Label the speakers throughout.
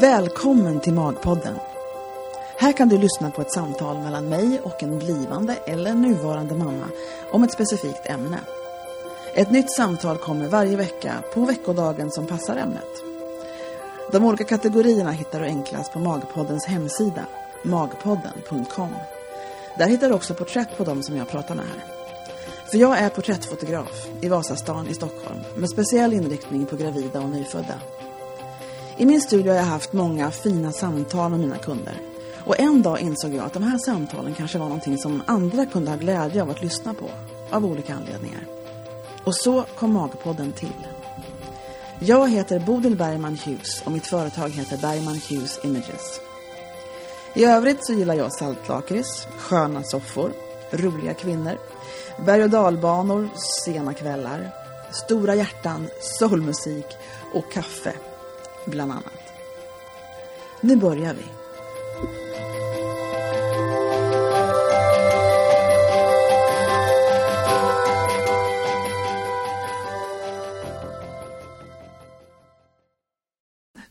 Speaker 1: Välkommen till Magpodden. Här kan du lyssna på ett samtal mellan mig och en blivande eller nuvarande mamma om ett specifikt ämne. Ett nytt samtal kommer varje vecka på veckodagen som passar ämnet. De olika kategorierna hittar du enklast på Magpoddens hemsida, magpodden.com. Där hittar du också porträtt på dem som jag pratar med här. För jag är porträttfotograf i Vasastan i Stockholm med speciell inriktning på gravida och nyfödda. I min studio har jag haft många fina samtal med mina kunder. Och en dag insåg jag att de här samtalen kanske var någonting som andra kunde ha glädje av att lyssna på. Av olika anledningar. Och så kom Magpodden till. Jag heter Bodil Bergman Hughes och mitt företag heter Bergman Hughes Images. I övrigt så gillar jag saltlakrits, sköna soffor, roliga kvinnor, berg- och dalbanor, sena kvällar, stora hjärtan, soulmusik och kaffe, bland annat. Nu börjar vi.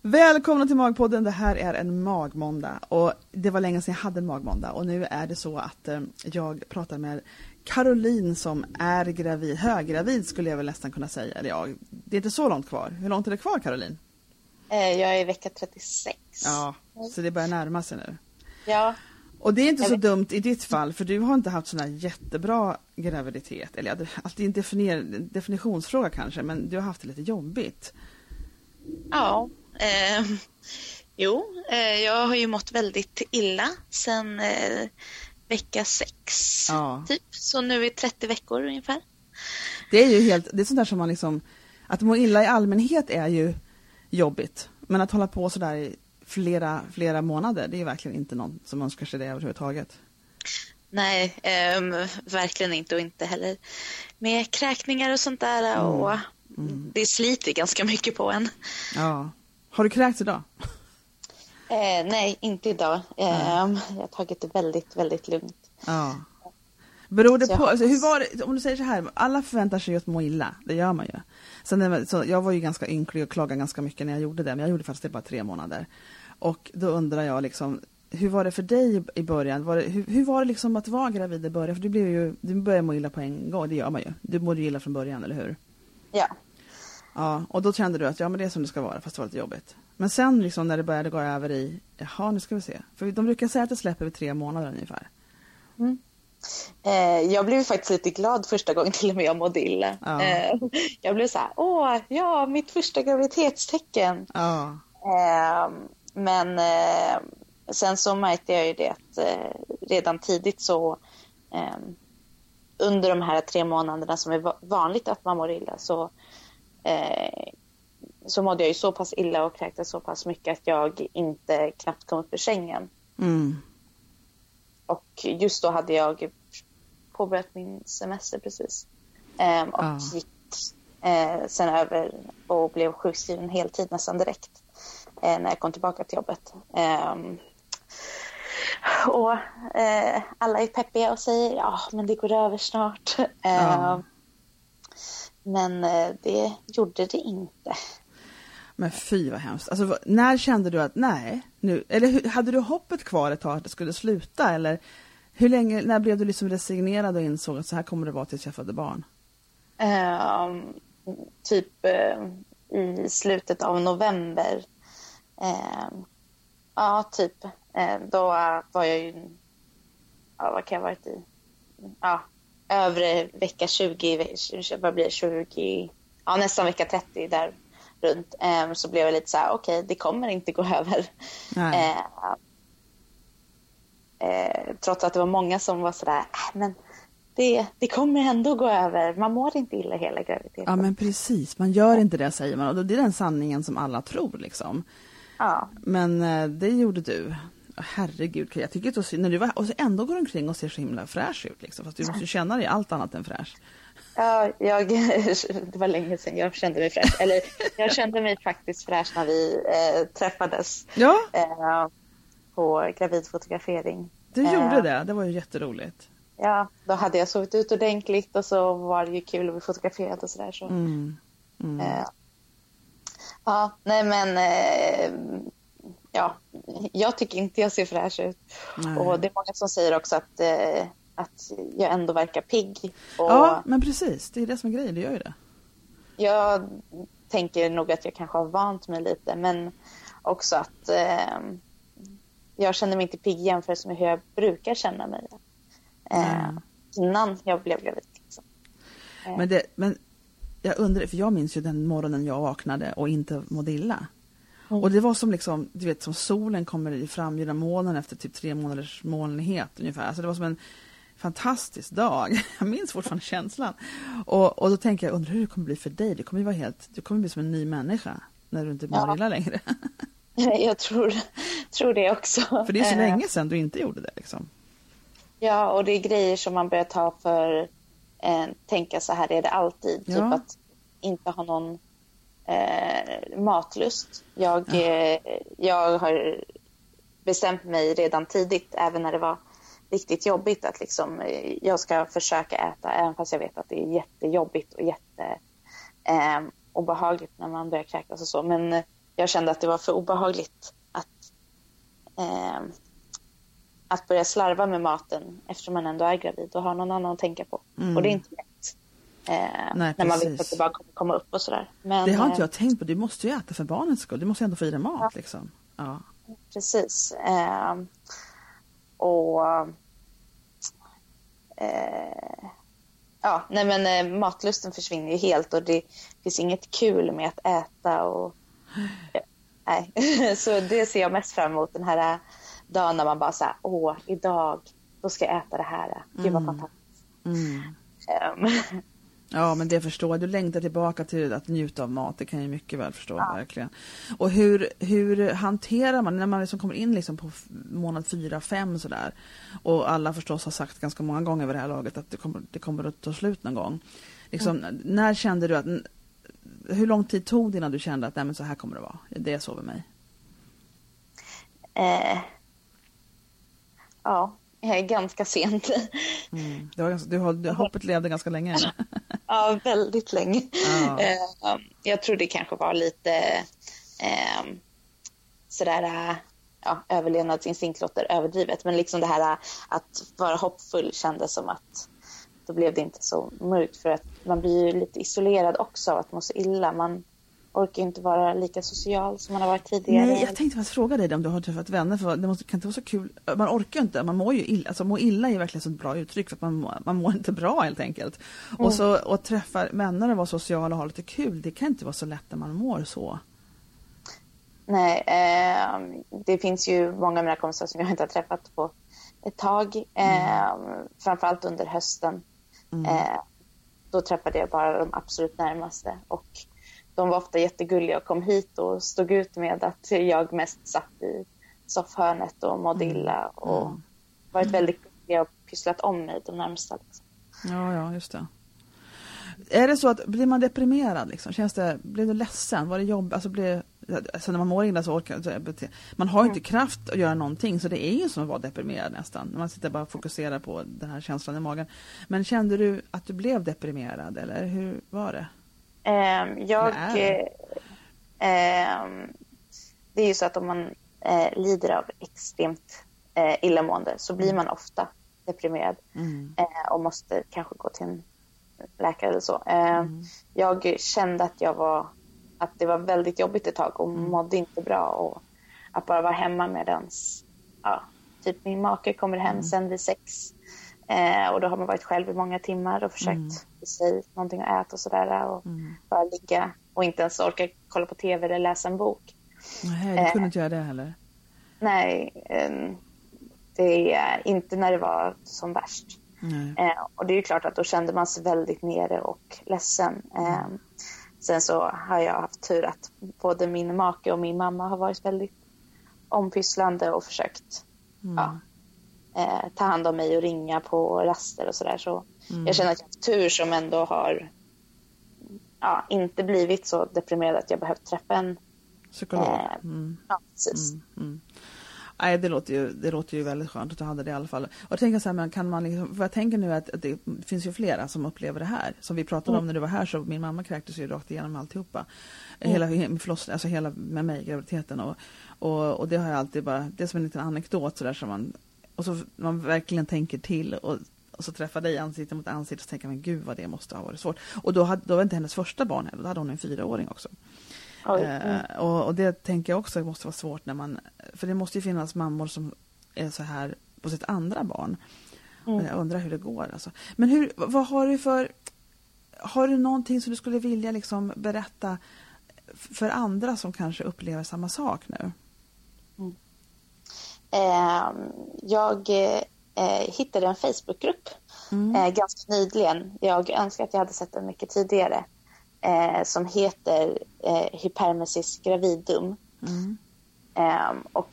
Speaker 1: Välkomna till Magpodden. Det här är en magmåndag och det var länge sedan jag hade en magmåndag och nu är det så att eh, jag pratar med Caroline som är gravid, höggravid skulle jag väl nästan kunna säga. Eller ja, det är inte så långt kvar. Hur långt är det kvar Caroline?
Speaker 2: Eh, Jag är i vecka 36.
Speaker 1: Ja, så det börjar närma sig nu.
Speaker 2: Ja,
Speaker 1: Och det är inte så dumt i ditt fall för du har inte haft sån här jättebra graviditet. Eller ja, alltså, det är en definier, definitionsfråga kanske men du har haft det lite jobbigt.
Speaker 2: ja. Eh, jo, eh, jag har ju mått väldigt illa sedan eh, vecka 6.
Speaker 1: Ja.
Speaker 2: Typ. Så nu är 30 veckor ungefär.
Speaker 1: Det är ju helt, det är sånt där som man liksom, att må illa i allmänhet är ju jobbigt. Men att hålla på sådär i flera, flera månader, det är ju verkligen inte någon som önskar sig det överhuvudtaget.
Speaker 2: Nej, ehm, verkligen inte och inte heller med kräkningar och sånt där. Och Det sliter ganska mycket på en.
Speaker 1: Ja. Har du kräkts idag?
Speaker 2: Eh, nej, inte idag. Ehm, Jag har tagit det väldigt, väldigt lugnt.
Speaker 1: Ja. Beror det
Speaker 2: Så
Speaker 1: på, alltså, hur var det, om du säger så här, alla förväntar sig ju att må illa, det gör man ju. Sen, så jag var ju ganska ynklig och klagade ganska mycket när jag gjorde det, men jag gjorde faktiskt det bara tre månader. Och då undrar jag liksom, hur var det för dig i början? Var det, hur, hur var det liksom att vara gravid i början? För du, blev ju, du började må illa på en gång, det gör man ju. Du mådde ju illa från början, eller hur?
Speaker 2: Ja.
Speaker 1: Ja, och då kände du att ja, men det är som det ska vara, fast det var lite jobbigt. Men sen liksom när det började gå över i, jaha, nu ska vi se. För de brukar säga att det släpper vid tre månader ungefär.
Speaker 2: Eh, jag blev faktiskt lite glad första gången till och med jag mådde illa.
Speaker 1: Ja.
Speaker 2: Eh, jag blev så här, åh, ja, mitt första graviditetstecken.
Speaker 1: Ja,
Speaker 2: Eh, men sen så märkte jag ju det att eh, redan tidigt så eh, under de här tre månaderna som är va- vanligt att man mår illa så, eh, så mådde jag ju så pass illa och kräktes så pass mycket att jag inte knappt kom upp ur sängen.
Speaker 1: mm.
Speaker 2: Och just då hade jag påbörjat min semester precis. Ehm, och
Speaker 1: Ja.
Speaker 2: gick eh, sen över och blev sjukskriven heltid nästan direkt eh, när jag kom tillbaka till jobbet. Ehm, och eh, alla är peppiga och säger ja, men det går över snart. Ehm, Men eh, det gjorde det inte.
Speaker 1: Men fy vad hemskt. Alltså, när kände du att nej, nu, eller hade du hoppet kvar ett tag att det skulle sluta? Eller hur länge, när blev du liksom resignerad och insåg att så här kommer det vara tills jag födde barn?
Speaker 2: Ehm, typ uh, i slutet av november. Uh, ja, typ. Eh, då var jag ju, ja, vad kan jag ha varit i? Ja, övre vecka 20, vad blir 20, ja nästan vecka 30 där runt. Ehm, så blev jag lite så här, okej, det kommer inte gå över. Eh, eh, trots att det var många som var sådär, äh, men det, det kommer ändå gå över. Man mår inte illa hela graviditeten.
Speaker 1: Ja men precis, man gör inte det säger man och det är den sanningen som alla tror liksom.
Speaker 2: Ja.
Speaker 1: Men eh, det gjorde du. Herregud, jag tycker så synd när du var, och så ändå går omkring och ser så himla fräsch ut liksom. Fast du måste ju känna dig allt annat än fräsch.
Speaker 2: Ja, jag, det var länge sedan jag kände mig fräsch. Eller jag kände mig faktiskt fräsch när vi eh, träffades
Speaker 1: Ja,
Speaker 2: eh, på gravidfotografering.
Speaker 1: du
Speaker 2: Eh,
Speaker 1: gjorde det. Det var ju jätteroligt.
Speaker 2: ja, då hade jag sovit ut ordentligt och så var det ju kul att bli fotograferad och sådär. Så.
Speaker 1: Mm. Mm.
Speaker 2: Eh, ja, nej men eh, ja, jag tycker inte jag ser fräsch ut.
Speaker 1: Nej.
Speaker 2: Och det är många som säger också att, eh, att jag ändå verkar pigg. Och
Speaker 1: Ja, men precis. Det är det som är grejen. Det gör ju det.
Speaker 2: Jag tänker nog att jag kanske har vant mig lite, men också att eh, jag känner mig inte pigg jämfört med hur jag brukar känna mig eh,
Speaker 1: Mm.
Speaker 2: innan jag blev gravid. Liksom. Eh,
Speaker 1: Men, det, men jag undrar, för jag minns ju den morgonen jag vaknade och inte mådde illa.
Speaker 2: Mm.
Speaker 1: Och det var som liksom, du vet som solen kommer fram genom molnen efter typ tre månaders molnighet ungefär. Alltså det var som en fantastisk dag. Jag minns fortfarande känslan. Och, och då tänker jag, undrar hur det kommer bli för dig? Det kommer ju vara helt, du kommer bli som en ny människa när du inte mår
Speaker 2: Ja.
Speaker 1: illa längre.
Speaker 2: Jag tror, tror det också.
Speaker 1: För det är så
Speaker 2: Eh,
Speaker 1: länge sedan du inte gjorde det liksom.
Speaker 2: Ja, och det är grejer som man börjar ta för eh, tänka så här är det alltid.
Speaker 1: Ja.
Speaker 2: Typ att inte ha någon eh, matlust. Jag,
Speaker 1: Ja.
Speaker 2: eh, jag har bestämt mig redan tidigt, även när det var riktigt jobbigt, att liksom, eh, jag ska försöka äta, även fast jag vet att det är jättejobbigt och jätte eh, obehagligt när man börjar kräkas och så. Men jag kände att det var för obehagligt att eh, att börja slarva med maten eftersom man ändå är gravid och har någon annan att tänka på.
Speaker 1: Mm.
Speaker 2: Och det är inte lätt. Eh,
Speaker 1: Nej,
Speaker 2: när man vet att det bara kommer komma upp och sådär. Men,
Speaker 1: Det har inte
Speaker 2: eh,
Speaker 1: jag tänkt på. Du måste ju äta för barnens skull. Du måste ju ändå få i dig mat
Speaker 2: Ja.
Speaker 1: liksom. Ja.
Speaker 2: Precis. Eh, och eh, ja, nej men eh, matlusten försvinner ju helt och det finns inget kul med att äta och ja, nej. Så det ser jag mest fram emot den här eh, dagen när man bara säger åh, idag, då ska jag äta det här. Gud vad
Speaker 1: Mm.
Speaker 2: fantastiskt.
Speaker 1: Mm.
Speaker 2: Ehm,
Speaker 1: Ja, men det förstår jag. Du längtar tillbaka till att njuta av mat. Det kan jag mycket väl förstå, verkligen. Och hur, hur hanterar man, när man liksom kommer in liksom på månad fyra, fem sådär. Och alla förstås har sagt ganska många gånger vid det här laget att det kommer, det kommer att ta slut någon gång. Liksom, När kände du att, hur lång tid tog det innan du kände att nej, men så här kommer det vara? Det med mig.
Speaker 2: eh, ja, ganska sent.
Speaker 1: Mm. Var ganska, du har, du, hoppet levde ganska länge.
Speaker 2: ja, väldigt länge.
Speaker 1: Ja.
Speaker 2: Eh, jag tror det kanske var lite eh, sådär ja, överlevnadsinstinkt låter överdrivet, men liksom det här eh, att vara hoppfull kändes som att då blev det inte så mörkt för att man blir ju lite isolerad också av att må så illa. Man orkar inte vara lika social som man har varit tidigare.
Speaker 1: Nej, jag tänkte faktiskt fråga dig om du har träffat vänner, för det måste, kan inte vara så kul. Man orkar inte, man mår ju illa. Alltså må illa är verkligen så ett bra uttryck för att man, man mår inte bra helt enkelt. Och så och träffa vänner och vara social och ha lite kul, det kan inte vara så lätt när man mår så.
Speaker 2: Nej, eh, det finns ju många av mina kompisar som jag inte har träffat på ett tag. Eh, Framförallt under hösten.
Speaker 1: Mm.
Speaker 2: Eh, då träffade jag bara de absolut närmaste. Och de var ofta jättegulliga och kom hit och stod ut med att jag mest satt i soffhörnet och mådde illa. Och
Speaker 1: Mm.
Speaker 2: varit väldigt gulliga och pysslat om mig de närmsta. Liksom.
Speaker 1: Ja, ja, just det. Är det så att, blir man deprimerad liksom? Känns det, blir du ledsen? Var det jobb, alltså blir, alltså när man mår illa så orkar så bete- man har inte kraft att göra någonting så det är ju som att vara deprimerad nästan. När man sitter bara och fokuserar på den här känslan i magen. Men kände du att du blev deprimerad eller hur var det?
Speaker 2: Eh, jag...
Speaker 1: Eller är
Speaker 2: Eh, eh, det är ju så att om man eh, lider av extremt eh, illamående så blir man ofta deprimerad
Speaker 1: Mm.
Speaker 2: eh, och måste kanske gå till en läkare eller så. Eh,
Speaker 1: Mm.
Speaker 2: Jag kände att jag var att det var väldigt jobbigt ett tag och
Speaker 1: Mm.
Speaker 2: mådde inte bra och att bara vara hemma medans ja, typ min make kommer hem
Speaker 1: Mm.
Speaker 2: sen vid sex eh, och då har man varit själv i många timmar och försökt
Speaker 1: Mm.
Speaker 2: få sig någonting att äta och sådär och
Speaker 1: Mm.
Speaker 2: bara ligga och inte ens orka kolla på tv eller läsa en bok.
Speaker 1: Nej, du kunde inte göra det heller.
Speaker 2: Nej, eh, det är inte när det var som värst. Eh, och det är ju klart att då kände man sig väldigt nere och ledsen. Eh, sen så har jag haft tur att både min make och min mamma har varit väldigt ompysslande och försökt
Speaker 1: Mm.
Speaker 2: ja, eh, ta hand om mig och ringa på raster och sådär. Så
Speaker 1: Mm.
Speaker 2: jag känner att jag har tur som ändå har ja, inte blivit så deprimerad att jag behövt träffa en
Speaker 1: Psykolog.
Speaker 2: Eh,
Speaker 1: Mm.
Speaker 2: Ja, precis.
Speaker 1: Mm, mm. Nej, det låter, ju, det låter ju väldigt skönt att du hade det i alla fall. Och tänker så här, men kan man liksom, för jag tänker nu att, att det finns ju flera som upplever det här. Som vi pratade mm. om när du var här så min mamma kräktes ju rakt igenom alltihopa. Mm. Hela förlossningen, alltså hela med mig, graviditeten och, och, och det har jag alltid bara, det är som en liten anekdot sådär som man, och så man verkligen tänker till och och så träffar dig ansikte mot ansikte och tänker man gud vad det måste ha varit svårt. Och då, hade, då var inte hennes första barn heller, då hade hon en fyraåring också. Eh, och, och, det tänker jag också måste vara svårt när man, för det måste ju finnas mammor som är så här på sitt andra barn. Mm. Jag undrar hur det går alltså. Men hur, vad har du för, har du någonting som du skulle vilja liksom berätta för andra som kanske upplever samma sak nu?
Speaker 2: Mm. Eh, jag eh, hittade en Facebookgrupp mm. eh, ganska nyligen. Jag önskar att jag hade sett den mycket tidigare. Eh, som heter eh, Hypermesis gravidum. Mm. Ehm, och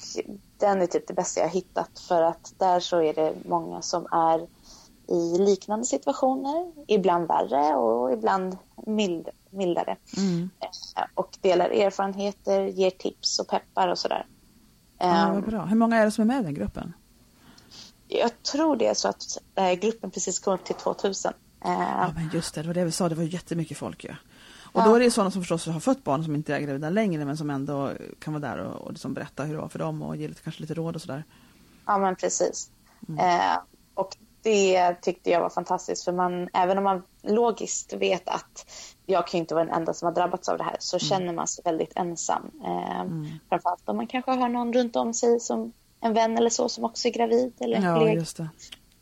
Speaker 2: den är typ det bästa jag har hittat för att där så är det många som är i liknande situationer, ibland värre och ibland mild, mildare. Mm. Eh, och delar erfarenheter, ger tips och peppar och sådär.
Speaker 1: Ja, vad ehm, bra. Hur många är det som är med i den gruppen?
Speaker 2: jag tror det är så att äh, gruppen precis kom upp till 2000.
Speaker 1: Äh, ja men just det, det var det vi sa, det var jättemycket folk ju. Ja. Och då är det sådana som förstås har fått barn som inte är gravida längre men som ändå kan vara där och, och liksom berätta hur det var för dem och ge lite, kanske lite råd och sådär.
Speaker 2: Ja men precis. Mm. Eh, och det tyckte jag var fantastiskt för man, även om man logiskt vet att jag kan inte vara den enda som har drabbats av det här så mm. känner man sig väldigt ensam. Eh, mm. Framförallt om man kanske har någon runt om sig som en vän eller så som också är gravid eller en ja, kollega. Just det.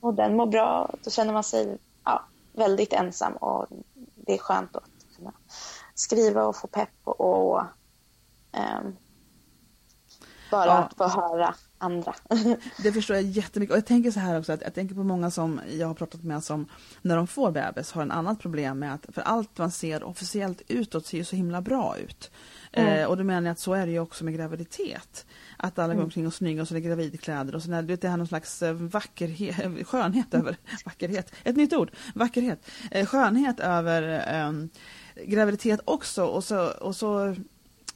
Speaker 2: Och den mår bra. Då känner man sig ja, väldigt ensam och det är skönt att kunna skriva och få pepp och, och um, bara ja. att få höra andra.
Speaker 1: det förstår jag jättemycket. Och jag tänker så här också, att jag tänker på många som jag har pratat med som när de får bebis har en annat problem med att för allt man ser officiellt utåt ser ju så himla bra ut. Mm. Eh, och då menar jag att så är det ju också med graviditet. Att alla går mm. omkring och snygga och så är det gravidkläder och så är det, det här någon slags eh, vackerhet, skönhet över, vackerhet, ett nytt ord, vackerhet, eh, skönhet över eh, graviditet också och så, och så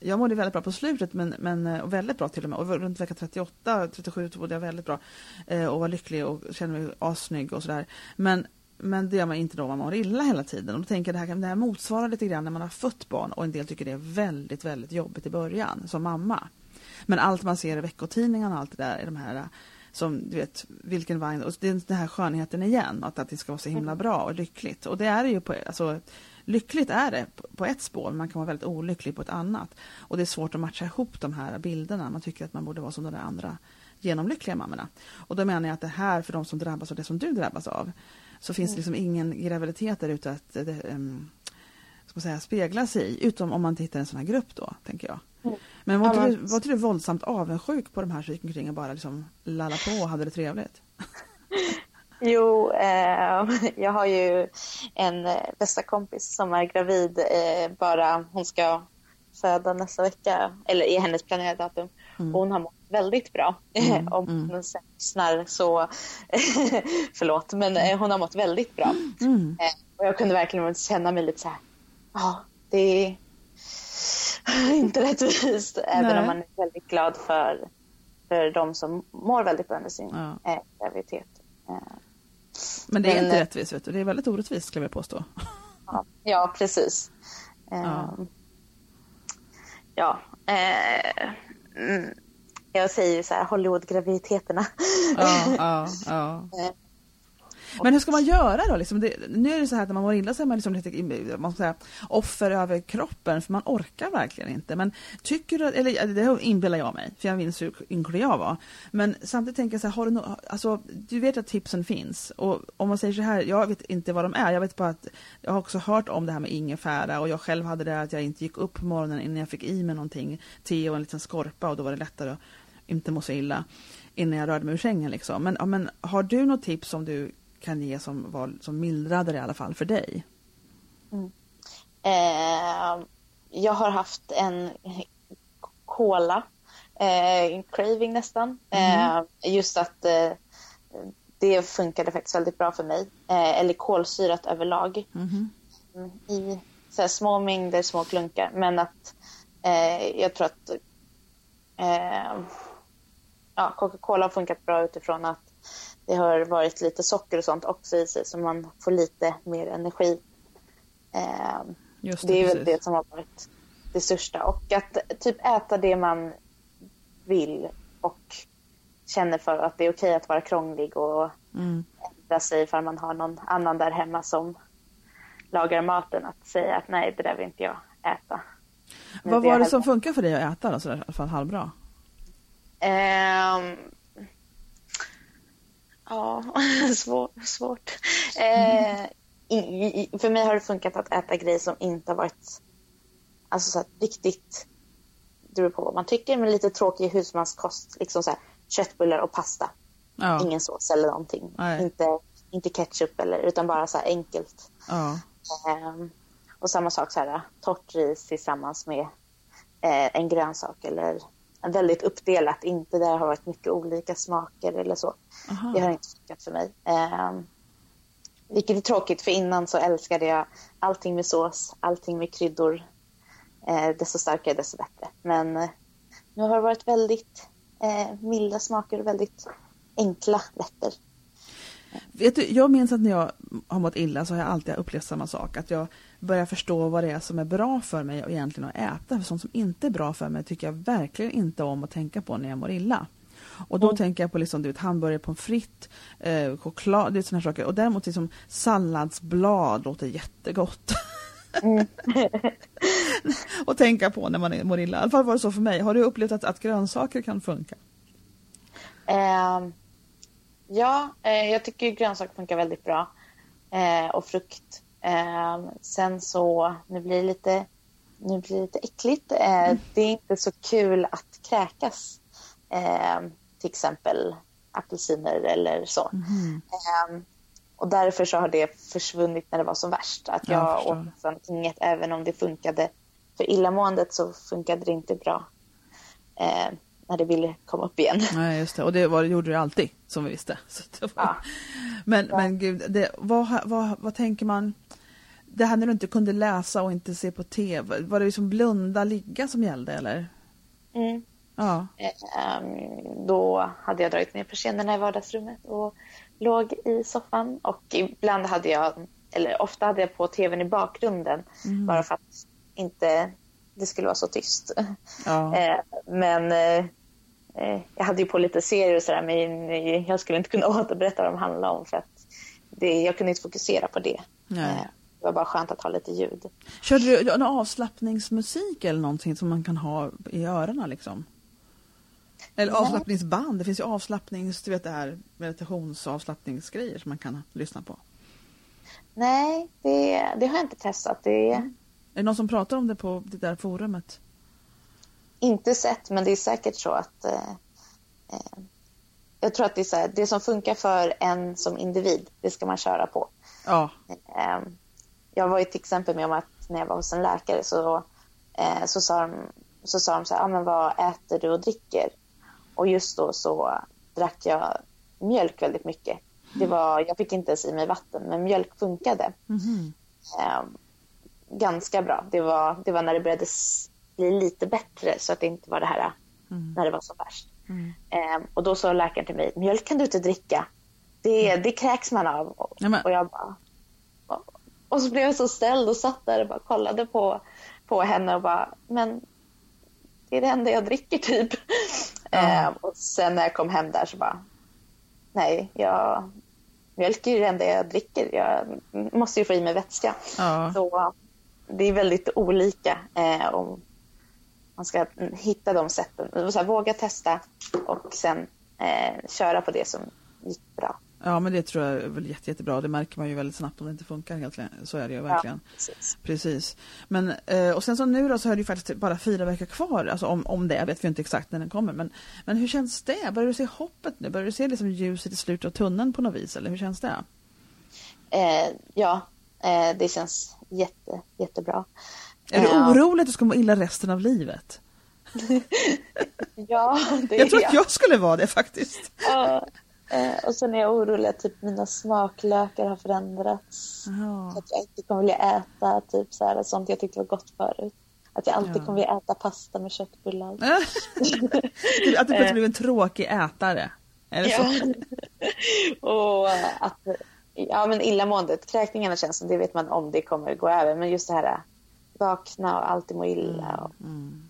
Speaker 1: jag mådde väldigt bra på slutet, men, men och väldigt bra till och med. Och runt vecka 38, 37 så mådde jag väldigt bra eh, och var lycklig och kände mig assnygg och sådär. Men, men det gör man inte då man mår illa hela tiden. Och då tänker jag det här, det här motsvarar lite grann när man har fött barn och en del tycker det är väldigt, väldigt jobbigt i början som mamma. Men allt man ser i veckotidningarna och allt det där, är de här som du vet, vilken vagn, och det är den här skönheten igen, att, att det ska vara så himla mm. bra och lyckligt. Och det är det ju på, alltså, lyckligt är det på ett spår, man kan vara väldigt olycklig på ett annat. Och det är svårt att matcha ihop de här bilderna, man tycker att man borde vara som de där andra genomlyckliga mammorna. Och då menar jag att det här, för de som drabbas av det som du drabbas av, så finns det mm. liksom ingen graviditet där ute att um, ska säga, spegla sig i, utom om man inte hittar en sån här grupp då, tänker jag. Mm. Men var inte, du, var du våldsamt avundsjuk på de här som gick omkring och bara liksom lalla på och hade det trevligt?
Speaker 2: Jo, eh, jag har ju en eh, bästa kompis som är gravid. Eh, bara hon ska föda nästa vecka, eller i hennes planerade datum. Mm. hon har mått väldigt bra. Mm, Om mm. hon lyssnar så, förlåt, men eh, hon har mått väldigt bra. Mm. Eh, och jag kunde verkligen känna mig lite så här, ja, det är inte rättvist. Även Nej. om man är väldigt glad för, för de som mår väldigt bra under sin ja. eh, graviditet. Eh,
Speaker 1: men det är men, inte rättvist, vet du. det är väldigt orättvist skulle jag påstå.
Speaker 2: Ja, ja precis. Ja, ehm, ja eh, mm, jag säger ju så här Hollywood-graviditeterna.
Speaker 1: Ja, ja, ja. Men hur ska man göra då? Liksom det, nu är det så här att när man mår illa så är man liksom lite man ska säga, offer över kroppen för man orkar verkligen inte. Men tycker du, eller det inbillar jag mig, för jag minns hur ynklig jag var. Men samtidigt tänker jag så här, har du, no, alltså, du vet att tipsen finns och om man säger så här, jag vet inte vad de är, jag vet bara att jag har också hört om det här med ingefära och jag själv hade det att jag inte gick upp på morgonen innan jag fick i mig någonting, te och en liten skorpa och då var det lättare att inte må så illa innan jag rörde mig ur sängen. Liksom. Men, men har du något tips som du kan ge som, var, som mildrade det i alla fall för dig?
Speaker 2: Mm. Eh, jag har haft en cola, eh, craving nästan. Mm. Eh, just att eh, det funkade faktiskt väldigt bra för mig. Eh, eller kolsyrat överlag. Mm. I så små mängder, små klunkar. Men att eh, jag tror att ja, Coca-Cola har funkat bra utifrån att det har varit lite socker och sånt också i sig så man får lite mer energi. Eh,
Speaker 1: det,
Speaker 2: det är väl
Speaker 1: precis.
Speaker 2: det som har varit det största. Och att typ äta det man vill och känner för att det är okej att vara krånglig och
Speaker 1: Mm.
Speaker 2: ändra sig ifall man har någon annan där hemma som lagar maten. Att säga att nej, det där vill inte jag äta. Nu
Speaker 1: Vad var det som funkar för dig att äta då, sådär, i alla fall halvbra?
Speaker 2: Ehm, ja, svår, svårt. Eh, i, i, för mig har det funkat att äta grejer som inte har varit alltså så här, riktigt, det beror på vad man tycker, men lite tråkig husmanskost. Liksom så här, köttbullar och pasta.
Speaker 1: Ja.
Speaker 2: Ingen sås eller någonting.
Speaker 1: Nej.
Speaker 2: Inte, inte ketchup eller, utan bara så här enkelt.
Speaker 1: ja.
Speaker 2: Ehm, och samma sak så här, torrt ris tillsammans med eh, en grönsak eller väldigt uppdelat, inte där det har varit mycket olika smaker eller så.
Speaker 1: Aha.
Speaker 2: Det har inte funkat för mig. Ehm, vilket är tråkigt för innan så älskade jag allting med sås, allting med kryddor. Eh, desto starkare desto bättre. Men eh, nu har det varit väldigt eh, milda smaker och väldigt enkla rätter.
Speaker 1: Vet du, jag minns att när jag har mått illa så har jag alltid upplevt samma sak. Att jag börjar förstå vad det är som är bra för mig och egentligen att äta. För sånt som inte är bra för mig tycker jag verkligen inte om att tänka på när jag mår illa. Och då tänker jag på liksom, du vet, hamburgare, pommes frites, eh, choklad, det är såna här saker. Och däremot liksom salladsblad låter jättegott. och tänka på när man mår illa. I alla fall var det så för mig. Har du upplevt att, att grönsaker kan funka?
Speaker 2: Ehm, ja, eh, jag tycker grönsaker funkar väldigt bra. Eh, och frukt. Ehm, sen så, nu blir det lite, nu blir det lite äckligt. Eh, Det är inte så kul att kräkas. Ehm, till exempel apelsiner eller så. Ehm, och därför så har det försvunnit när det var som värst. Att
Speaker 1: Jag
Speaker 2: jag åt nästan inget, även om det funkade. För illamåendet så funkade det inte bra. När det ville komma upp igen.
Speaker 1: Nej, just det. Och det var, det gjorde det alltid, som vi visste. Var...
Speaker 2: Ja.
Speaker 1: Men, men gud, det, vad, vad, vad tänker man? Det här när du inte kunde läsa och inte se på TV, var det liksom blunda, ligga som gällde eller?
Speaker 2: Mm.
Speaker 1: Ja.
Speaker 2: Ehm, Då hade jag dragit ner persiennerna i vardagsrummet och låg i soffan. Och ibland hade jag, eller ofta hade jag på tvn i bakgrunden bara för att inte det skulle vara så tyst.
Speaker 1: ja.
Speaker 2: Eh, Men eh, eh, jag hade ju på lite serier och sådär men jag skulle inte kunna återberätta vad de handlade om för att det, jag kunde inte fokusera på det.
Speaker 1: Nej.
Speaker 2: Det var bara skönt att ha lite ljud.
Speaker 1: Körde du någon avslappningsmusik eller någonting som man kan ha i öronen liksom? Eller
Speaker 2: Nej.
Speaker 1: avslappningsband, det finns ju avslappnings, du vet det här meditationsavslappningsgrejer som man kan lyssna på.
Speaker 2: Nej, det, det har jag inte testat. Det är
Speaker 1: Är det någon som pratar om det på det där forumet?
Speaker 2: inte sett, men det är säkert så att eh, eh, jag tror att det är så här, det som funkar för en som individ, det ska man köra på.
Speaker 1: Ja,
Speaker 2: Eh, jag var ju till exempel med om att när jag var hos en läkare så, eh, så, sa, de, så sa de så här, ah, men vad äter du och dricker? Och just då så drack jag mjölk väldigt mycket. Det var, jag fick inte ens i mig vatten, men mjölk funkade.
Speaker 1: Mhm.
Speaker 2: Eh, ganska bra. Det var, det var när det började bli lite bättre så att det inte var det här när det var som värst.
Speaker 1: Mm.
Speaker 2: Eh, och då sa läkaren till mig, mjölk kan du inte dricka. Det, det kräks man av. Och, och jag bara... Och, och så blev jag så ställd och satt där och bara kollade på, på henne och bara, men det är det enda jag dricker typ. Eh, och sen när jag kom hem där så bara, nej, jag, mjölk är det enda jag dricker. Jag måste ju få i mig vätska.
Speaker 1: ja.
Speaker 2: Så det är väldigt olika eh, om man ska hitta de sätten. Så här, våga testa och sen eh, köra på det som gick bra.
Speaker 1: Ja men det tror jag är väl jätte, jättebra. Det märker man ju väldigt snabbt om det inte funkar helt. Så är det ju verkligen.
Speaker 2: Ja, precis.
Speaker 1: Precis. Men, eh, och sen så nu då så är det ju faktiskt bara fyra veckor kvar. Alltså om, om det, jag vet vi inte exakt när den kommer. Men, men hur känns det? Börjar du se hoppet nu? Börjar du se liksom ljuset i slutet av tunneln på något vis? Eller hur känns det?
Speaker 2: Eh, ja, det känns jätte, jättebra.
Speaker 1: Är du
Speaker 2: Eh,
Speaker 1: orolig att du ska må illa resten av livet?
Speaker 2: Ja, det
Speaker 1: Jag tror att jag skulle vara det faktiskt.
Speaker 2: Ja, eh, och sen är jag orolig att typ mina smaklökar har förändrats. Så
Speaker 1: Ja.
Speaker 2: att jag inte kommer vilja äta typ så här, sånt jag tyckte var gott förut. Att jag alltid
Speaker 1: Ja.
Speaker 2: kommer att äta pasta med köttbullar.
Speaker 1: att du plötsligt blev en tråkig ätare. Är det så?
Speaker 2: Och eh, att, ja men illamåendet, kräkningarna känns som det vet man om det kommer gå över. Men just det här vakna och alltid må illa. Och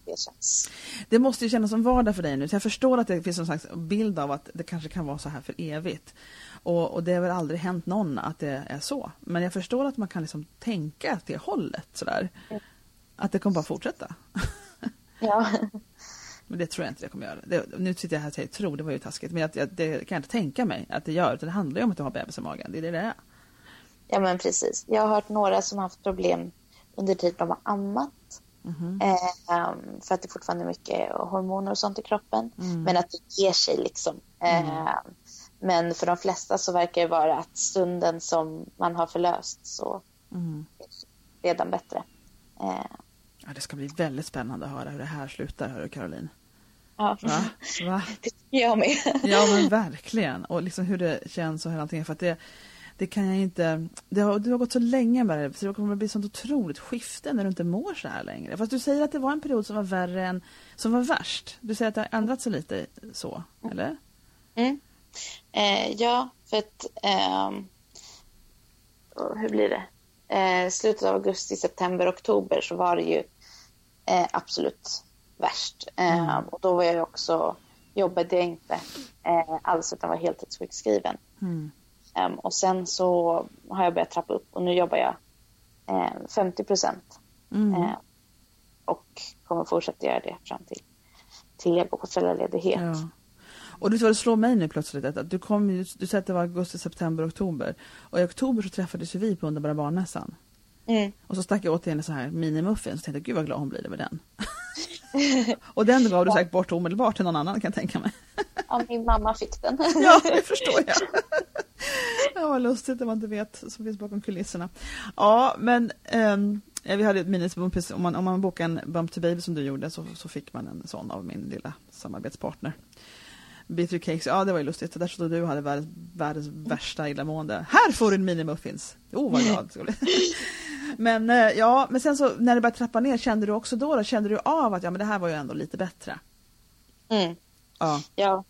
Speaker 2: Det känns.
Speaker 1: Det måste ju kännas som vardag för dig nu. Så jag förstår att det finns en slags bild av att det kanske kan vara så här för evigt. Och, och det har väl aldrig hänt någon att det är så. Men jag förstår att man kan liksom tänka åt det hållet sådär. Att det kommer bara fortsätta.
Speaker 2: Ja.
Speaker 1: Men det tror jag inte det kommer göra. Det, nu sitter jag här och säger tro, det var ju taskigt. Men jag, det kan jag inte tänka mig att det gör. Utan det handlar ju om att du har bebis i magen. Det är det det är.
Speaker 2: ja men precis. Jag har hört några som har haft problem under tid de har ammat. Eh, för att det fortfarande är mycket hormoner och sånt i kroppen. Men att det ger sig liksom. Eh, Men för de flesta så verkar det vara att stunden som man har förlöst så
Speaker 1: Mm.
Speaker 2: är det redan bättre. Eh,
Speaker 1: Ja, det ska bli väldigt spännande att höra hur det här slutar, hör du Caroline.
Speaker 2: Ja,
Speaker 1: Va? Va?
Speaker 2: jag med.
Speaker 1: Ja men verkligen. Och liksom hur det känns och hela allting. För att det, det kan jag inte... Det har, du har gått så länge med det så det kommer att bli sånt otroligt skifte när du inte mår så här längre. Fast du säger att det var en period som var värre än... Som var värst. Du säger att det har ändrat sig lite så, eller?
Speaker 2: Mm. Eh, ja, för att... och hur blir det? Eh, slutet av augusti, september, oktober så var det ju eh, absolut värst. Eh, Och då var jag också, jobbade jag inte eh, alls utan var heltidssjukskriven.
Speaker 1: Mm.
Speaker 2: Ehm, och sen så har jag börjat trappa upp och nu jobbar jag eh, 50 procent.
Speaker 1: Mm.
Speaker 2: Eh, och kommer fortsätta göra det fram till, till jag går på föräldraledighet.
Speaker 1: Ja. Och du det slår mig nu plötsligt att du kom du säger att det var augusti, september, oktober. Och i oktober så träffades vi på Underbara barnmässan.
Speaker 2: Mm.
Speaker 1: Och så stack jag åt en så här minimuffin så tänkte gud vad glad hon blir över den. och den gav du säkert bort omedelbart till någon annan kan jag tänka mig.
Speaker 2: Ja, min mamma fick den.
Speaker 1: Ja, det förstår jag. Ja, vad lustigt det man inte vet som finns bakom kulisserna. Ja, men ja, vi hade ett minnesbumpis. Om man, om man bokade en Bump to Baby som du gjorde så, så fick man en sån av min lilla samarbetspartner. Bitter Cakes, ja det var ju lustigt. Där stod du och hade världens, världens värsta illamående. Här får du en minimuffins! Oh vad glad. Men eh, ja, men sen så när det började trappa ner, kände du också då, då kände du av att ja men det här var ju ändå lite bättre?
Speaker 2: Mm.
Speaker 1: Ja.
Speaker 2: Ja,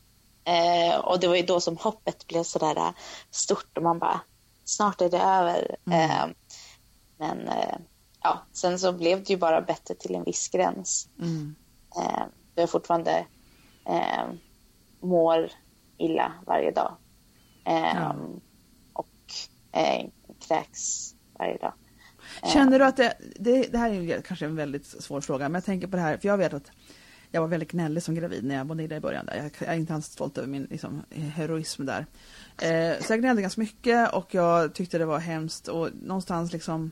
Speaker 2: eh, och det var ju då som hoppet blev sådär eh, stort och man bara, snart är det över. Eh, men eh, ja, sen så blev det ju bara bättre till en viss gräns.
Speaker 1: Mm.
Speaker 2: Eh, jag fortfarande mår illa varje dag.
Speaker 1: Ja.
Speaker 2: Och kräks varje dag.
Speaker 1: Känner du att det, det, det här är ju kanske en väldigt svår fråga, men jag tänker på det här, för jag vet att jag var väldigt gnällig som gravid när jag var nere i början. Där. Jag, jag är inte alls stolt över min liksom, heroism där. Eh, så jag gnällde ganska mycket och jag tyckte det var hemskt och någonstans liksom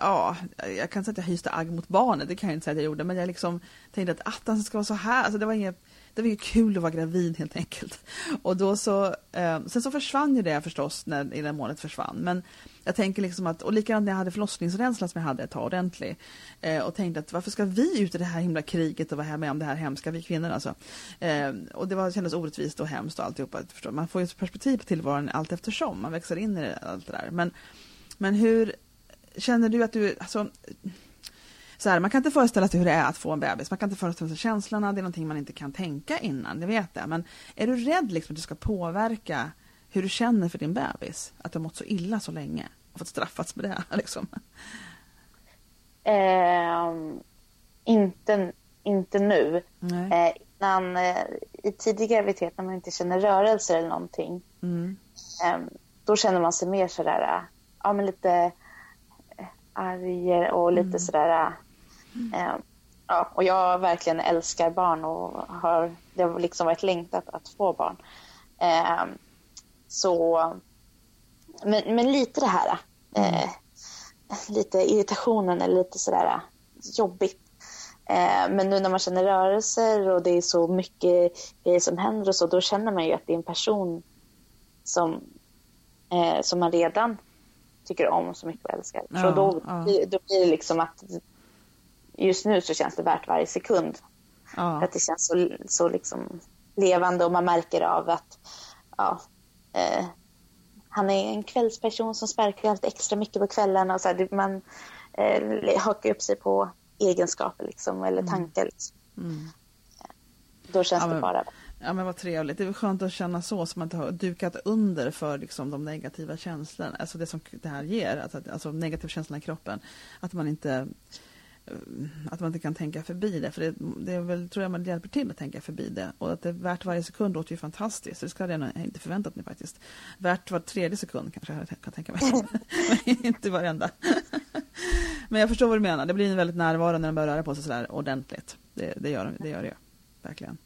Speaker 1: Ja, jag kan inte säga att jag hyste agg mot barnet, det kan jag inte säga att jag gjorde, men jag liksom tänkte att attans ska vara så här, alltså det var inget det var ju kul att vara gravid helt enkelt. Och då så, eh, sen så försvann ju det förstås när i det målet försvann. Men jag tänker liksom att, och likadant när jag hade förlossningsrädsla som jag hade ett tag ordentlig. Eh, och tänkte att varför ska vi ut i det här himla kriget och vara här med om det här hemska, vi kvinnor alltså. Eh, och det var, kändes orättvist och hemskt och alltihopa. Förstår. Man får ju ett perspektiv på tillvaron allt eftersom, man växer in i det, allt det där. Men, men hur känner du att du, alltså, så här, man kan inte föreställa sig hur det är att få en bebis. Man kan inte föreställa sig känslorna. Det är någonting man inte kan tänka innan. Jag vet det. Men är du rädd liksom att du ska påverka hur du känner för din bebis? Att du har mått så illa så länge och fått straffats med det. Liksom.
Speaker 2: Eh, inte, inte nu. Eh, innan, eh, I tidig graviditet när man inte känner rörelser eller någonting.
Speaker 1: Mm.
Speaker 2: Eh, då känner man sig mer sådär, ja men lite eh, arg och lite sådär. Eh, ja, och jag verkligen älskar barn och har, det har liksom varit längtat att få barn. Eh, så, men, men lite det här, eh, lite irritationen eller lite sådär jobbigt. Men nu när man känner rörelser och det är så mycket grejer som händer och så, då känner man ju att det är en person som, eh, som man redan tycker om så mycket och älskar.
Speaker 1: Ja,
Speaker 2: så då,
Speaker 1: ja.
Speaker 2: då blir det liksom att just nu så känns det värt varje sekund.
Speaker 1: Ja.
Speaker 2: att det känns så, så liksom levande och man märker av att ja, eh, han är en kvällsperson som sparkar alltid extra mycket på kvällarna. Och så här, det, man, eh, hakar upp sig på egenskaper liksom, eller
Speaker 1: Mm.
Speaker 2: tankar. Liksom.
Speaker 1: Mm.
Speaker 2: Då känns
Speaker 1: Ja,
Speaker 2: det
Speaker 1: men-
Speaker 2: bara
Speaker 1: Ja men vad trevligt. Det är skönt att känna så, som att ha dukat under för liksom, de negativa känslorna. Alltså det som det här ger, alltså, alltså negativa känslorna i kroppen. Att man inte Eh, att man inte kan tänka förbi det. För det, det är väl, tror jag man hjälper till att tänka förbi det. Och att det är värt varje sekund låter ju fantastiskt. Det skulle jag inte förväntat mig faktiskt. Värt var tredje sekund kanske jag kan tänka mig. Men inte varenda. Men jag förstår vad du menar. Det blir en väldigt närvaro när de börjar röra på sig sådär ordentligt. Det, det, gör, det gör det ju. Verkligen.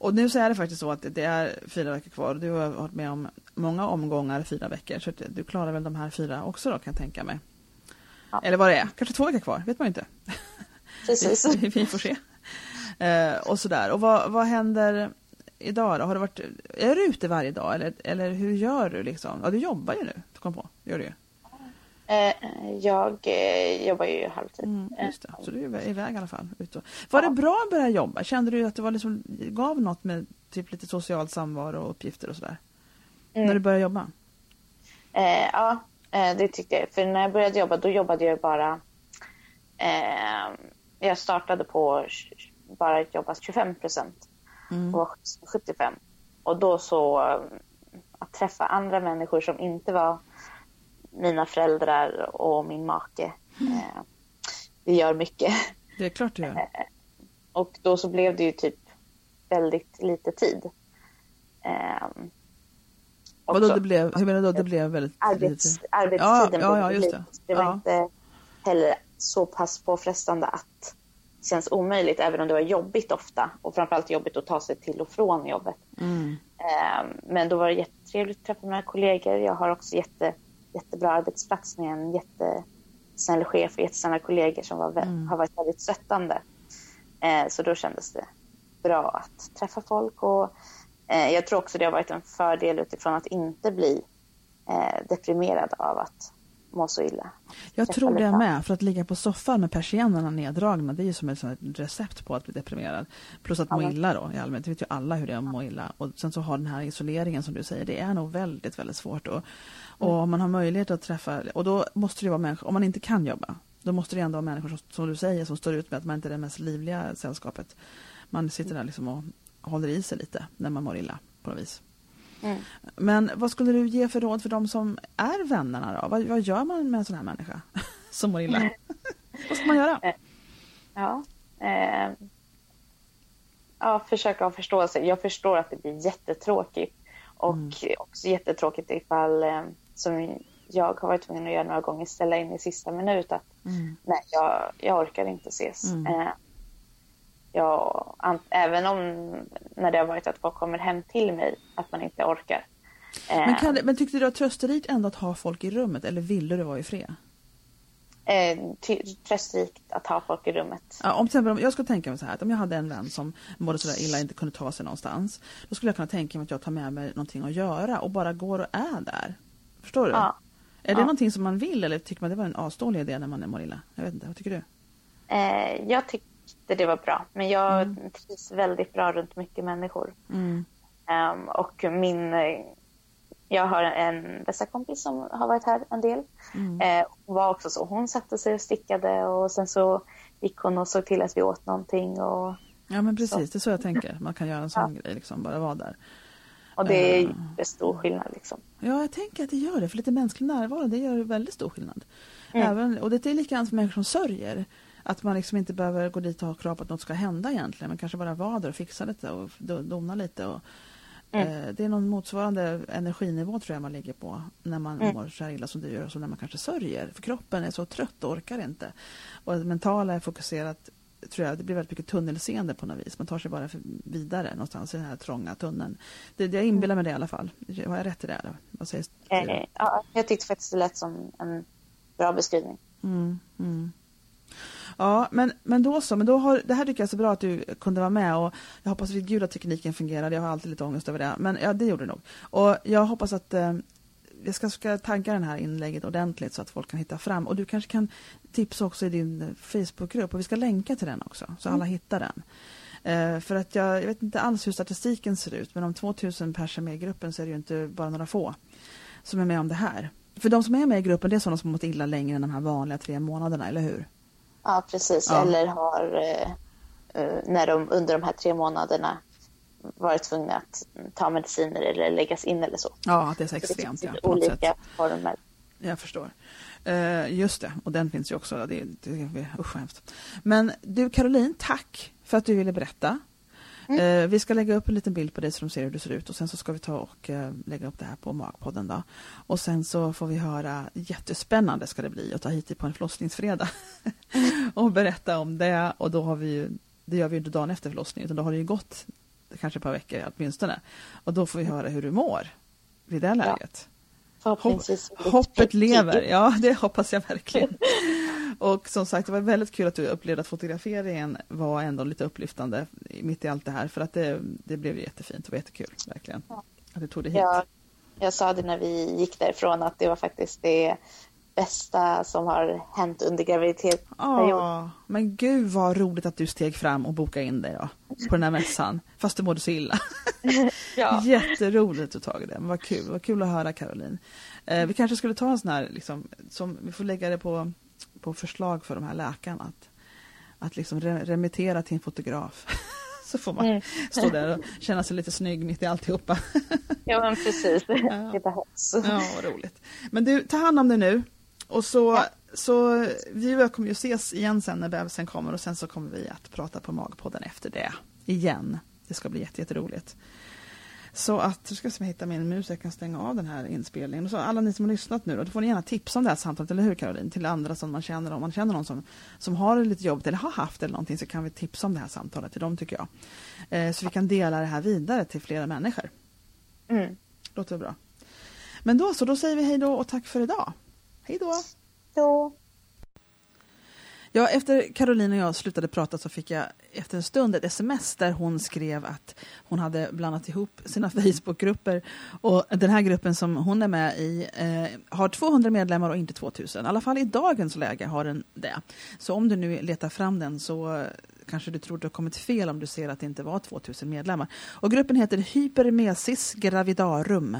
Speaker 1: Och nu så är det faktiskt så att det är fyra veckor kvar. Du har varit med om många omgångar fyra veckor. Så du klarar väl de här fyra också då kan jag tänka mig.
Speaker 2: Ja.
Speaker 1: Eller vad det är. Kanske två veckor kvar. vet man ju inte.
Speaker 2: precis.
Speaker 1: Vi, vi får se. Eh, och sådär. Och vad, vad händer idag då? Har du varit, är du ute varje dag eller, eller hur gör du liksom? Ja, du jobbar ju nu. Kom på. Gör du ju.
Speaker 2: Eh, jag eh, jobbar ju halvtid.
Speaker 1: Mm,
Speaker 2: Eh,
Speaker 1: just det. Så du är iväg i alla fall. Ut och... Var det bra att börja jobba? Kände du att det var liksom, gav något med typ lite social samvaro och uppgifter och sådär?
Speaker 2: Mm.
Speaker 1: När du började jobba?
Speaker 2: Eh, ja, eh, det tyckte jag. För när jag började jobba, då jobbade jag bara... Eh, jag startade på bara att jobba 25 procent
Speaker 1: Mm.
Speaker 2: och 75. Och då så eh, att träffa andra människor som inte var mina föräldrar och min make. Eh, det gör mycket.
Speaker 1: Det är klart du gör.
Speaker 2: Och då så blev det ju typ väldigt lite tid. Eh,
Speaker 1: Vadå
Speaker 2: också-
Speaker 1: det blev, hur menar du då? Det blev väldigt
Speaker 2: Arbets,
Speaker 1: lite?
Speaker 2: arbetstiden
Speaker 1: Ja, ja, just det.
Speaker 2: Det var
Speaker 1: Ja.
Speaker 2: inte heller så pass påfrestande att det känns omöjligt, även om det var jobbigt ofta. Och framförallt jobbigt att ta sig till och från jobbet.
Speaker 1: Mm.
Speaker 2: Eh, Men då var det jättetrevligt att träffa mina kollegor. Jag har också jätte, jättebra arbetsplats med en jättesnäll chef och jättesnälla kollegor som var,
Speaker 1: Mm.
Speaker 2: har varit väldigt stöttande. Eh, Så då kändes det bra att träffa folk. Och jag tror också det har varit en fördel utifrån att inte bli eh, deprimerad av att må så illa.
Speaker 1: Jag
Speaker 2: Träffa
Speaker 1: tror det med. För att ligga på soffan med persiennerna neddragna det är ju som ett recept på att bli deprimerad. Plus att må
Speaker 2: Ja,
Speaker 1: illa då i allmänhet. Det vet ju alla hur det är att må illa. Och sen så har den här isoleringen som du säger. Det är nog väldigt, väldigt svårt. Och, och
Speaker 2: Mm.
Speaker 1: om man har möjlighet att träffa. Och då måste det vara människor. Om man inte kan jobba. Då måste det ändå vara människor som, som du säger som står ut med att man inte är det mest livliga sällskapet. Man sitter där liksom och håller i sig lite när man mår illa på något vis.
Speaker 2: Mm.
Speaker 1: Men vad skulle du ge för råd för de som är vännerna då? Vad, vad gör man med en sån här människa som mår illa? vad ska man göra?
Speaker 2: Ja. Eh, ja, försöka ha förståelse. Jag förstår att det blir jättetråkigt. Och
Speaker 1: Mm.
Speaker 2: också jättetråkigt ifall, eh, som jag har varit tvungen att göra några gånger, ställa in i sista minut att
Speaker 1: Mm.
Speaker 2: nej, jag, jag orkar inte ses.
Speaker 1: Mm.
Speaker 2: Eh, jag, även om när det har varit att folk kommer hem till mig, att man inte orkar. Eh,
Speaker 1: Men, kan det, men tyckte du var trösterikt ändå att ha folk i rummet eller ville du vara i fred?
Speaker 2: eh, tröstrikt att ha folk i rummet.
Speaker 1: Ja, om till exempel, om jag skulle tänka mig så här att om jag hade en vän som mådde sådär illa och inte kunde ta sig någonstans. Då skulle jag kunna tänka mig att jag tar med mig någonting att göra och bara går och är där. Förstår du?
Speaker 2: Ja.
Speaker 1: Är det
Speaker 2: Ja.
Speaker 1: någonting som man vill eller tycker man det var en asdålig idé när man mår illa? Jag vet inte, vad tycker du?
Speaker 2: Eh, jag tyckte det var bra, men jag trivs väldigt bra runt mycket människor.
Speaker 1: Mm.
Speaker 2: Ehm, och min... Jag har en bästa kompis som har varit här en del.
Speaker 1: Mm.
Speaker 2: Eh, hon var också så. Hon satte sig och stickade och sen så gick hon och såg till att vi åt någonting. Och,
Speaker 1: Ja men precis, det är så jag tänker. Man kan göra en sån grej, liksom, bara vara där.
Speaker 2: och det är
Speaker 1: Eh.
Speaker 2: ju stor skillnad. Liksom.
Speaker 1: Ja, jag tänker att det gör det. För lite mänsklig närvaro, det gör väldigt stor skillnad.
Speaker 2: Mm.
Speaker 1: Även, och det är likadant för människor som sörjer. Att man liksom inte behöver gå dit och ha krav på att något ska hända egentligen. Man kanske bara vara där och fixa lite och do- dona lite. Och,
Speaker 2: Mm.
Speaker 1: eh, det är någon motsvarande energinivå tror jag man ligger på när man
Speaker 2: Mm.
Speaker 1: mår så här illa som du gör och så när man kanske sörjer. För kroppen är så trött och orkar inte. Och det mentala är fokuserat tror jag, det blir väldigt mycket tunnelseende på något vis. Man tar sig bara för vidare någonstans i den här trånga tunneln. Det, det, jag inbillar mig det i alla fall. Har jag rätt i det? Eller? Vad säger?
Speaker 2: Eh, ja, jag tyckte faktiskt det lät som en bra beskrivning.
Speaker 1: Mm, mm. Ja, men, men då så. Men då har, det här tycker jag är så bra att du kunde vara med och jag hoppas vid gud att tekniken fungerade. Jag har alltid lite ångest över det. Men ja, det gjorde det nog. Och jag hoppas att eh, vi ska, ska tagga det här inlägget ordentligt så att folk kan hitta fram. Och du kanske kan tipsa också i din Facebookgrupp och vi ska länka till den också så alla hittar den. Eh, för att jag, jag vet inte alls hur statistiken ser ut men om 2000 personer är med i gruppen så är det ju inte bara några få som är med om det här. För de som är med i gruppen, det är sådana som har mått illa längre än de här vanliga tre månaderna, eller hur?
Speaker 2: Ja, precis.
Speaker 1: Ja.
Speaker 2: Eller har eh, eh, när de under de här tre månaderna varit tvungna att ta mediciner eller läggas in eller så.
Speaker 1: Ja, det är så
Speaker 2: Det
Speaker 1: extremt.
Speaker 2: finns
Speaker 1: Ja,
Speaker 2: lite
Speaker 1: på något sätt.
Speaker 2: olika former.
Speaker 1: Jag förstår. Eh, just det, och den finns ju också. Det, det, det, usch hemskt. Men du Caroline, tack för att du ville berätta.
Speaker 2: Mm.
Speaker 1: Eh, vi ska lägga upp en liten bild på dig så de ser hur du ser ut och sen så ska vi ta och eh, lägga upp det här på Magpodden då. Och sen så får vi höra, jättespännande ska det bli att ta hit dig på en förlossningsfredag och berätta om det och då har vi ju, det gör vi ju inte dagen efter förlossningen utan då har det ju gått kanske ett par veckor åtminstone. Och då får vi höra hur du mår vid det läget. Hopp, hoppet lever, ja det hoppas jag verkligen. Och som sagt, det var väldigt kul att du upplevde att fotograferingen var ändå lite upplyftande mitt i allt det här. För att det, det blev jättefint och jättekul, verkligen.
Speaker 2: Ja.
Speaker 1: Att du tog det hit.
Speaker 2: Jag, jag sa det när vi gick därifrån att det var faktiskt det bästa som har hänt under graviditetsperioden.
Speaker 1: Ja, men gud vad roligt att du steg fram och bokade in dig då, på den här mässan. Fast du mådde så illa.
Speaker 2: Ja.
Speaker 1: Jätteroligt att du tagit det. Men vad kul, vad kul att höra Caroline. Eh, vi kanske skulle ta en sån här, liksom, som, vi får lägga det på, på förslag för de här läkarna. Att, att liksom re remittera till en fotograf. Så får man
Speaker 2: Mm.
Speaker 1: stå där och känna sig lite snygg mitt i alltihopa.
Speaker 2: ja, men precis. Det behövs.
Speaker 1: Ja, vad roligt. Men du, ta hand om dig nu. Och så,
Speaker 2: Ja.
Speaker 1: så vi kommer ju ses igen sen när bebisen kommer och sen så kommer vi att prata på Magpodden efter det. Igen. Det ska bli jätte- jätteroligt. Så att, nu ska jag hittar min mus, jag kan stänga av den här inspelningen. Och så alla ni som har lyssnat nu då, då får ni gärna tipsa om det här samtalet, eller hur Caroline? Till andra som man känner, om man känner någon som, som har lite jobbigt eller har haft eller någonting så kan vi tipsa om det här samtalet till dem tycker jag. Eh, så vi kan dela det här vidare till flera människor.
Speaker 2: Mm.
Speaker 1: Låter bra. Men då så, då säger vi hej då och tack för idag. Hej då!
Speaker 2: Så,
Speaker 1: Ja, efter Caroline och jag slutade prata så fick jag efter en stund ett sms där hon skrev att hon hade blandat ihop sina Facebookgrupper och den här gruppen som hon är med i eh, har 200 medlemmar och inte 2000. I alla fall i dagens läge har den det. Så om du nu letar fram den så kanske du tror att du har kommit fel om du ser att det inte var 2000 medlemmar. Och gruppen heter Hypermesis gravidarum.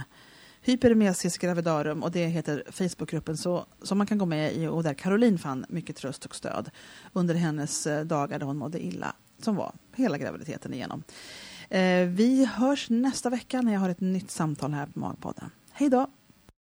Speaker 1: Hypermesis gravidarum och det heter Facebookgruppen så, som man kan gå med i och där Caroline fann mycket tröst och stöd under hennes eh, dagar då hon mådde illa, som var hela graviditeten igenom. Eh, vi hörs nästa vecka när jag har ett nytt samtal här på Magpodden. Hej då!